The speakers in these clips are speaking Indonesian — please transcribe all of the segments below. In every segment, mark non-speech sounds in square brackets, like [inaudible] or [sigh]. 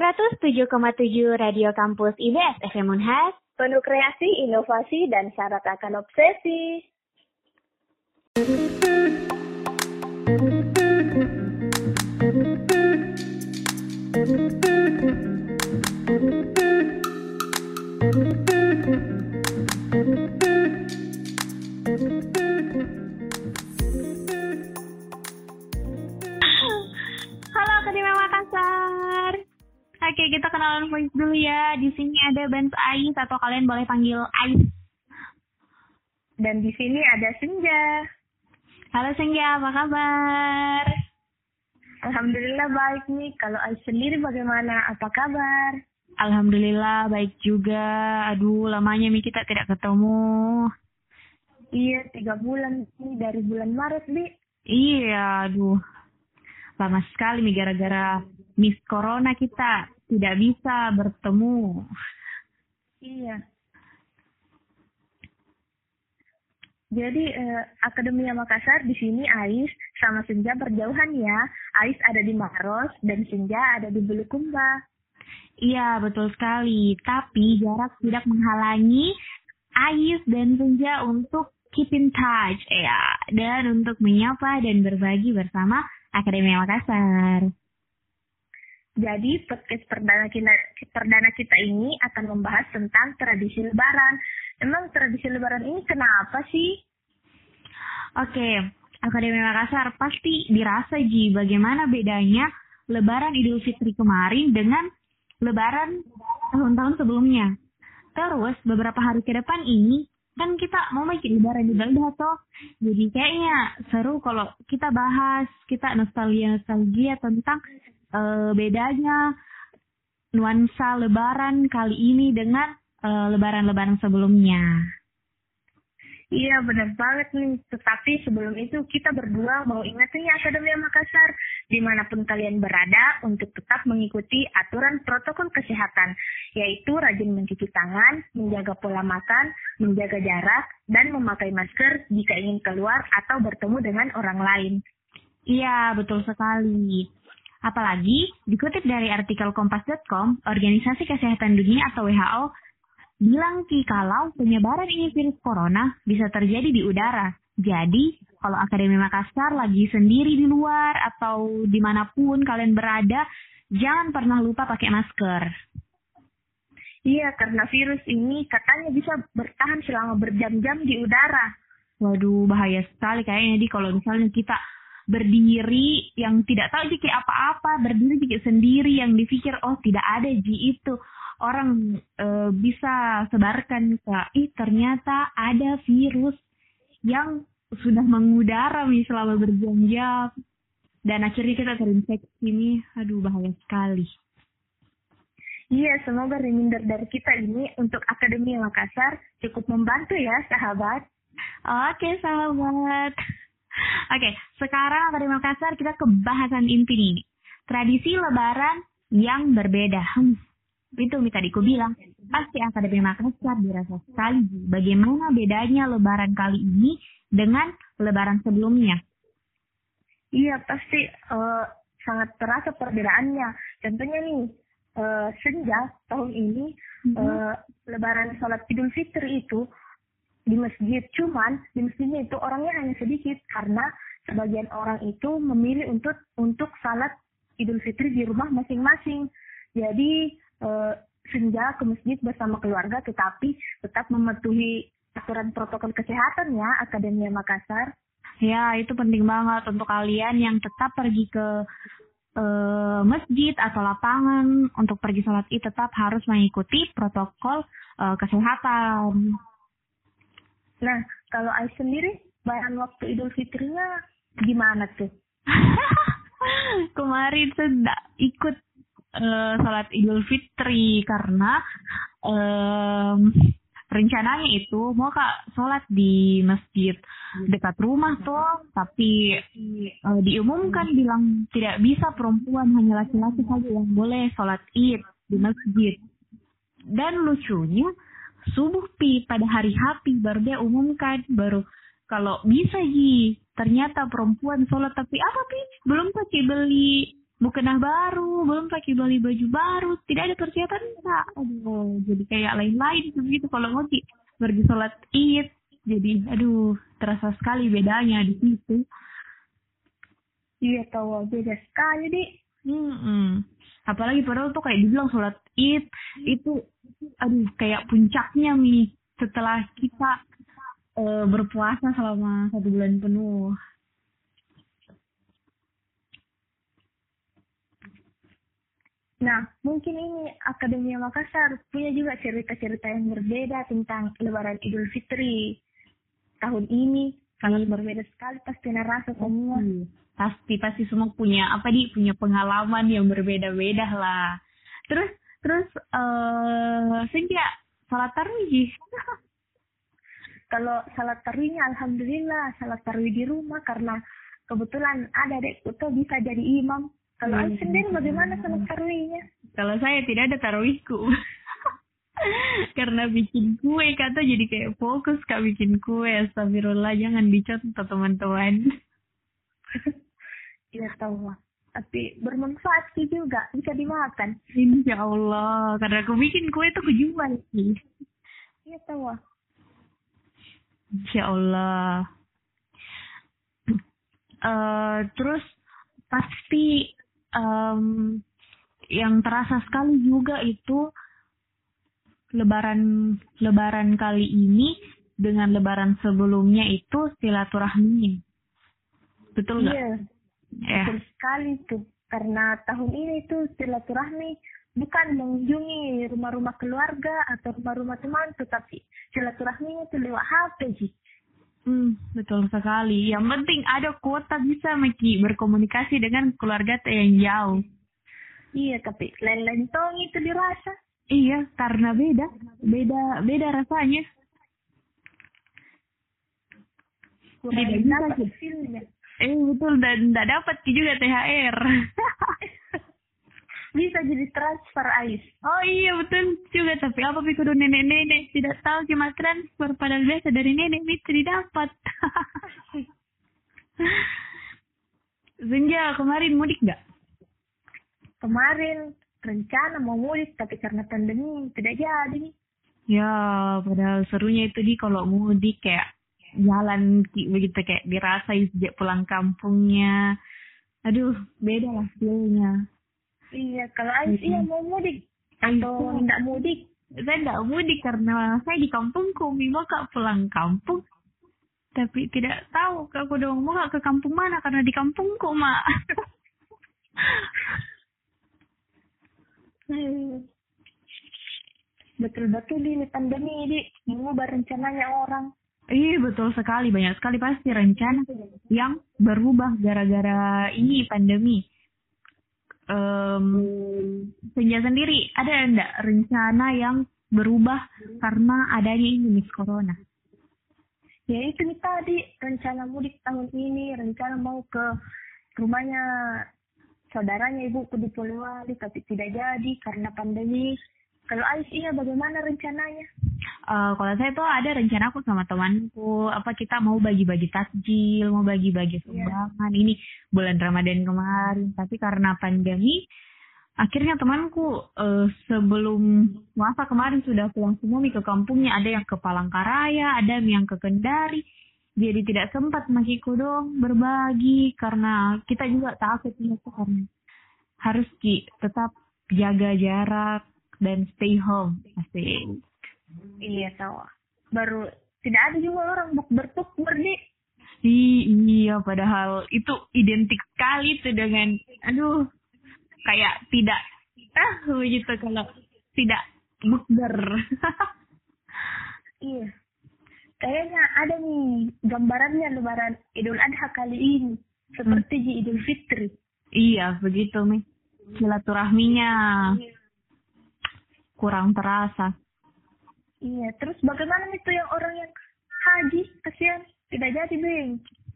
107,7 Radio Kampus IBS FM Unhas. Penuh kreasi, inovasi, dan syarat akan obsesi. Halo Oke, kita kenalan voice dulu ya. Di sini ada Benz Ais atau kalian boleh panggil Ais. Dan di sini ada Senja. Halo Senja, apa kabar? Alhamdulillah baik nih. Kalau Ais sendiri bagaimana? Apa kabar? Alhamdulillah baik juga. Aduh, lamanya Mi kita tidak ketemu. Iya, tiga bulan nih dari bulan Maret, Bi. Iya, aduh. Lama sekali Mi gara-gara Miss Corona kita tidak bisa bertemu. Iya. Jadi eh, Akademia Makassar di sini Ais sama Senja berjauhan ya. Ais ada di Maros dan Senja ada di Bulukumba. Iya, betul sekali. Tapi jarak tidak menghalangi Ais dan Senja untuk keep in touch ya dan untuk menyapa dan berbagi bersama Akademi Makassar. Jadi podcast perdana kita, perdana kita ini akan membahas tentang tradisi Lebaran. Emang tradisi Lebaran ini kenapa sih? Oke, Akademi Makassar pasti dirasa Ji bagaimana bedanya Lebaran Idul Fitri kemarin dengan Lebaran tahun-tahun sebelumnya. Terus beberapa hari ke depan ini kan kita mau bikin Lebaran juga udah toh. Jadi kayaknya seru kalau kita bahas kita nostalgia nostalgia tentang eh, bedanya nuansa Lebaran kali ini dengan eh, Lebaran-Lebaran sebelumnya. Iya benar banget nih. Tetapi sebelum itu kita berdua mau ingetin ya Akademia Makassar. Di mana pun kalian berada untuk tetap mengikuti aturan protokol kesehatan. Yaitu rajin mencuci tangan, menjaga pola makan, menjaga jarak, dan memakai masker jika ingin keluar atau bertemu dengan orang lain. Iya, betul sekali. Apalagi dikutip dari artikel kompas.com, Organisasi Kesehatan Dunia atau WHO bilang ki kalau penyebaran ini virus corona bisa terjadi di udara. Jadi, kalau Akademi Makassar lagi sendiri di luar atau di mana pun kalian berada, jangan pernah lupa pakai masker. Iya, karena virus ini katanya bisa bertahan selama berjam-jam di udara. Waduh, bahaya sekali kayaknya di kalau misalnya kita berdiri yang tidak tahu kayak apa-apa, berdiri juga sendiri yang dipikir oh tidak ada ji itu. Orang e, bisa sebarkan ke ih ternyata ada virus yang sudah mengudara nih selama berjam-jam. Dan akhirnya kita terinfeksi nih. Aduh bahaya sekali. Iya, semoga reminder dari kita ini untuk Akademi Makassar cukup membantu ya, sahabat. oke sahabat oke sekarang Akademi Makassar kita ke bahasan inti nih tradisi lebaran yang berbeda. Hmm, itu Mi tadi ku bilang. Pasti Akademi Makassar dirasa sekali. Bagaimana bedanya lebaran kali ini dengan lebaran sebelumnya? Iya, pasti eh, sangat terasa perbedaannya. Contohnya nih, eh, senja tahun ini eh, Lebaran sholat Idul Fitri itu di masjid, cuman di masjidnya itu orangnya hanya sedikit karena sebagian orang itu memilih untuk untuk salat Idul Fitri di rumah masing-masing. Jadi eh, senja ke masjid bersama keluarga, tetapi tetap mematuhi aturan protokol kesehatan ya Akademi Makassar. Ya, itu penting banget untuk kalian yang tetap pergi ke eh, masjid atau lapangan untuk pergi sholat id tetap harus mengikuti protokol eh, kesehatan. Nah, kalau Ais sendiri, bayan waktu Idul Fitrinya gimana tuh? [laughs] Kemarin sudah ikut eh, sholat Idul Fitri karena em, rencananya itu mau kak sholat di masjid dekat rumah tuh, tapi eh, diumumkan bilang tidak bisa perempuan hanya laki-laki saja yang boleh sholat id di masjid. Dan lucunya subuh pi pada hari happy baru dia umumkan baru kalau bisa ji ternyata perempuan sholat tapi apa pi belum pakai beli mukena baru, belum pakai beli baju baru, tidak ada persiapan enggak. Aduh, jadi kayak lain-lain begitu kalau mau pergi sholat id. Jadi, aduh, terasa sekali bedanya di situ. Iya tahu beda sekali deh. Hmm, hmm. Apalagi padahal tuh kayak dibilang sholat id itu, aduh, kayak puncaknya nih setelah kita uh, berpuasa selama satu bulan penuh. Nah, mungkin ini Akademia Makassar punya juga cerita-cerita yang berbeda tentang Lebaran Idul Fitri tahun ini. Sangat berbeda sekali pasti rasa semua. Hmm. Pasti pasti semua punya apa di punya pengalaman yang berbeda-beda lah. Terus terus eh uh, Senja salat tarawih. Kalau salat tarawihnya alhamdulillah salat tarawih di rumah karena kebetulan ada dek itu bisa jadi imam kalau hmm. sendiri bagaimana sama tarawihnya? Kalau saya tidak ada tarawihku. [laughs] Karena bikin kue kata jadi kayak fokus kak bikin kue. Astagfirullah jangan dicontoh teman-teman. [laughs] Iya tahu lah. Tapi bermanfaat sih juga bisa dimakan. Insya Allah. Karena aku bikin kue itu aku jual sih. Iya tahu lah. Insya Allah. Uh, terus pasti um, yang terasa sekali juga itu lebaran lebaran kali ini dengan lebaran sebelumnya itu silaturahmi. Betul nggak? Iya. Yeah. Betul sekali tuh. Karena tahun ini tuh silaturahmi bukan mengunjungi rumah-rumah keluarga atau rumah-rumah teman, tetapi silaturahminya itu lewat HP, sih. Hmm, betul sekali. Yang penting ada kuota bisa Maki berkomunikasi dengan keluarga yang jauh. Iya, tapi lain-lain tong itu dirasa. Iya, karena beda, beda, beda rasanya. Kurang tidak bisa. Eh betul dan tidak dapat juga THR. [laughs] bisa jadi transfer ais. Oh iya betul juga tapi apa kudu nenek-nenek tidak tahu cuma transfer padahal biasa dari nenek itu didapat. [laughs] Zenja kemarin mudik nggak? Kemarin rencana mau mudik tapi karena pandemi tidak jadi. Ya padahal serunya itu di kalau mudik kayak jalan begitu kayak dirasa sejak pulang kampungnya. Aduh beda lah feelnya. Iya, kalau Ais mm-hmm. iya mau mudik atau tidak mudik? Saya tidak mudik karena saya di kampungku, Mimo kak pulang kampung. Tapi tidak tahu kak aku dong mau ke kampung mana karena di kampungku mak. [laughs] Betul-betul ini pandemi ini mengubah rencananya orang. Iya betul sekali banyak sekali pasti rencana yang berubah gara-gara ini pandemi um, Senja sendiri ada enggak rencana yang berubah karena adanya ini corona? Ya itu tadi rencana mudik tahun ini, rencana mau ke rumahnya saudaranya ibuku di Polewali tapi tidak jadi karena pandemi. Kalau Ais iya bagaimana rencananya? Uh, kalau saya tuh ada rencana aku sama temanku apa kita mau bagi-bagi takjil, mau bagi-bagi iya. sumbangan. Yeah. Ini bulan Ramadan kemarin, tapi karena pandemi akhirnya temanku uh, sebelum puasa kemarin sudah pulang semua ke kampungnya. Ada yang ke Palangkaraya, ada yang ke Kendari. Jadi tidak sempat masih dong berbagi karena kita juga takut karena harus ki tetap jaga jarak dan stay home asik iya tahu. Baru tidak ada juga orang bertukar nih iya padahal itu identik sekali tuh dengan aduh kayak tidak ah begitu kalau tidak bukber. [laughs] Iya. Kayaknya ada nih gambarannya lebaran Idul Adha kali ini. Seperti hmm. di Idul Fitri. Iya begitu nih silaturahminya. Iya. Kurang terasa. Iya, terus bagaimana itu yang orang yang haji, kasihan, tidak jadi, Bing.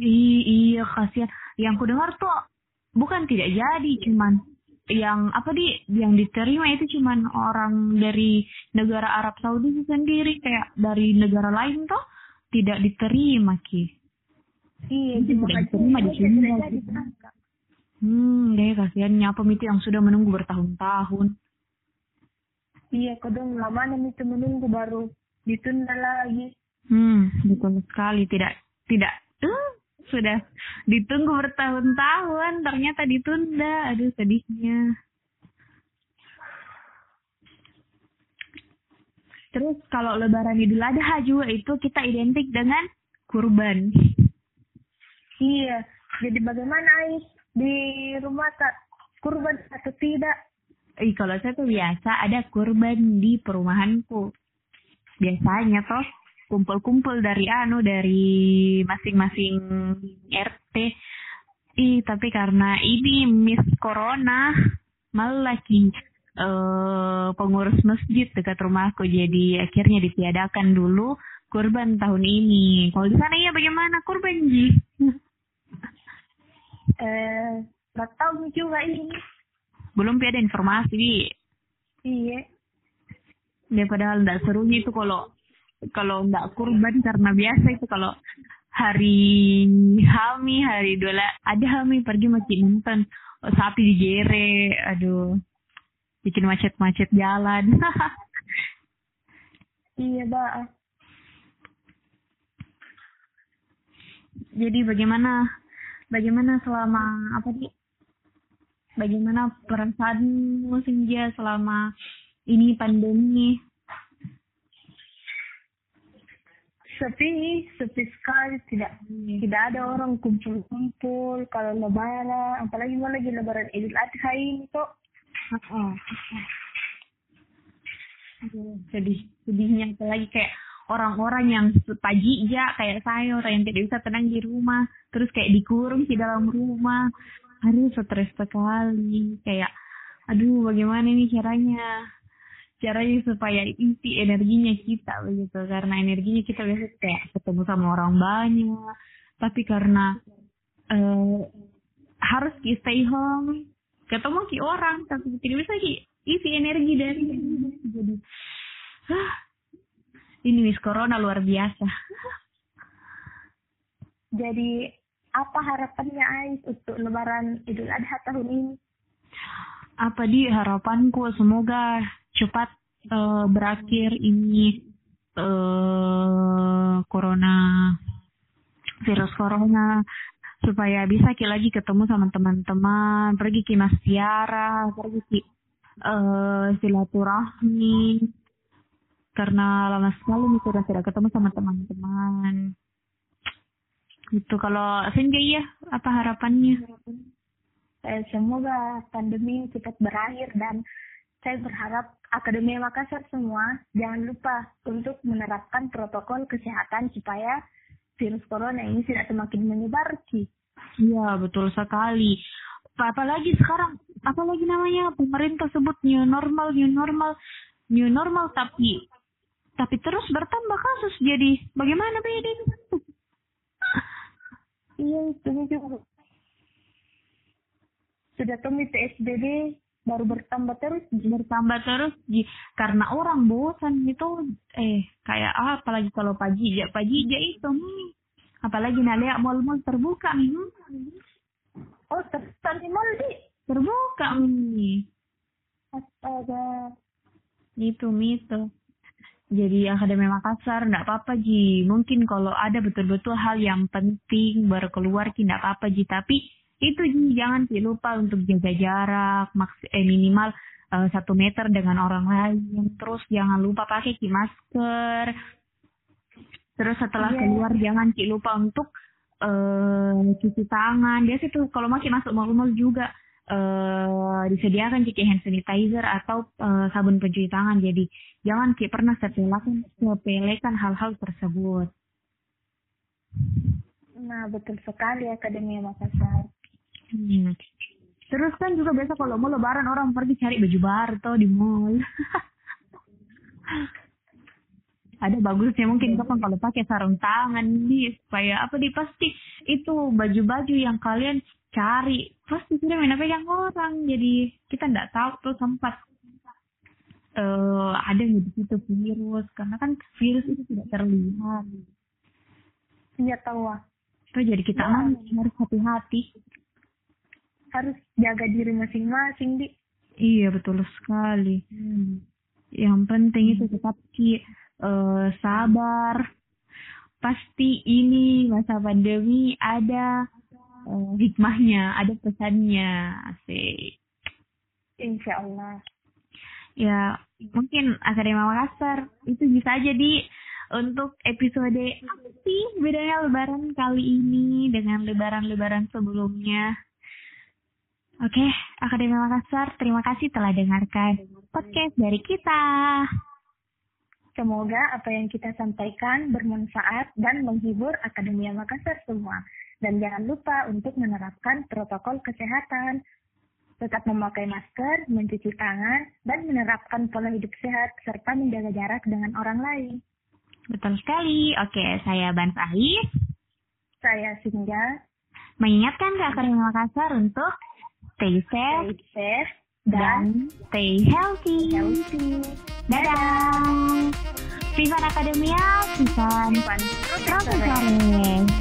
iya, kasihan. Yang ku dengar tuh bukan tidak jadi, cuman yang apa di yang diterima itu cuman orang dari negara Arab Saudi sendiri kayak dari negara lain tuh tidak diterima ki iya tidak diterima di sini Hmm, deh kasihannya itu yang sudah menunggu bertahun-tahun. Iya, kadang lama itu menunggu baru ditunda lagi. Hmm, betul sekali. Tidak, tidak. Uh, sudah ditunggu bertahun-tahun, ternyata ditunda. Aduh, sedihnya. Terus kalau Lebaran Idul Adha juga itu kita identik dengan kurban. Iya, jadi bagaimana Ais di rumah tak kurban atau tidak? Eh, kalau saya tuh biasa ada kurban di perumahanku. Biasanya toh kumpul-kumpul dari anu dari masing-masing RT. Ih, tapi karena ini Miss Corona malah eh, pengurus masjid dekat rumahku jadi akhirnya ditiadakan dulu kurban tahun ini. Kalau di sana iya bagaimana kurban Ji? [laughs] Eh, nggak tahu juga ini. Belum ada informasi. Iya. Ya padahal nggak serunya itu kalau kalau nggak kurban karena biasa itu kalau hari Hami, hari dola ada Hami pergi masjid nonton oh, sapi digere, aduh bikin macet-macet jalan. [laughs] iya, Mbak. Jadi bagaimana bagaimana selama apa sih bagaimana perasaanmu senja selama ini pandemi? Sepi, sepi sekali. Tidak tidak ada orang kumpul-kumpul. Kalau lebaran, apalagi mau lagi lebaran Idul Adha ini kok. Oh. sedih sedihnya apalagi kayak orang-orang yang pagi ya kayak saya orang yang tidak bisa tenang di rumah terus kayak dikurung di dalam rumah aduh stres sekali. Kayak aduh bagaimana ini caranya? Caranya supaya isi energinya kita begitu. Karena energinya kita biasa kayak ketemu sama orang banyak. Tapi karena uh, harus ki stay home ketemu ki orang tapi tidak bisa ki isi energi dari jadi ini Miss Corona luar biasa. Jadi apa harapannya Ais untuk Lebaran Idul Adha tahun ini? Apa di harapanku semoga cepat uh, berakhir ini uh, corona virus corona supaya bisa kita lagi ketemu sama teman-teman pergi ke mas tiara pergi ke uh, silaturahmi karena lama sekali nih tidak ketemu sama teman-teman Gitu kalau Senja iya apa harapannya? Eh, semoga pandemi cepat berakhir dan saya berharap Akademi Makassar semua jangan lupa untuk menerapkan protokol kesehatan supaya virus corona ini tidak semakin menyebar ki. Iya betul sekali. Apalagi sekarang, apalagi namanya pemerintah sebut new normal, new normal, new normal tapi tapi terus bertambah kasus jadi bagaimana beda Iya, itu. Juga. Sudah tumbuh PSBB baru bertambah terus. Bertambah terus karena orang bosan itu eh kayak ah, apalagi kalau pagi ya pagi ya itu nih apalagi naliak mal-mal terbuka nih oh terbuka di mal di terbuka nih astaga. Itu itu jadi Akademi Makassar enggak apa-apa Ji. Mungkin kalau ada betul-betul hal yang penting baru keluar tidak apa-apa Ji. Tapi itu Ji jangan lupa untuk jaga jarak maks eh, minimal uh, satu meter dengan orang lain. Terus jangan lupa pakai ki masker. Terus setelah yeah. keluar jangan ki lupa untuk uh, cuci tangan. Biasa tuh kalau masih masuk mal-mal juga uh, disediakan jika hand sanitizer atau uh, sabun pencuci tangan. Jadi jangan kayak pernah sepelekan sepelekan hal-hal tersebut. Nah betul sekali Akademi Makassar. Hmm. Terus kan juga biasa kalau mau lebaran orang pergi cari baju baru tuh di mall. [laughs] ada bagusnya mungkin kapan kalau pakai sarung tangan nih supaya apa di pasti itu baju-baju yang kalian cari pasti sudah main pegang orang jadi kita tidak tahu tuh sempat uh, ada di situ virus karena kan virus itu tidak terlihat iya tahu ah jadi kita ya. harus hati-hati harus jaga diri masing-masing di Iya betul sekali. hmm. Yang penting itu tetap ki eh, sabar. Pasti ini masa pandemi ada eh, hikmahnya, ada pesannya. Asik. insya Allah Ya mungkin Akademi Makassar itu bisa jadi untuk episode apa sih bedanya Lebaran kali ini dengan Lebaran-Lebaran sebelumnya. Oke, Akademi Makassar, terima kasih telah dengarkan podcast dari kita. Semoga apa yang kita sampaikan bermanfaat dan menghibur Akademia Makassar semua. Dan jangan lupa untuk menerapkan protokol kesehatan. Tetap memakai masker, mencuci tangan, dan menerapkan pola hidup sehat serta menjaga jarak dengan orang lain. Betul sekali. Oke, saya Ban Fahis Saya Sinja, mengingatkan ke Akademi Makassar untuk stay safe stay safe dan dan stay healthy. healthy. Dadah. Vivan Akademia, Vivan Ivan, Profesores.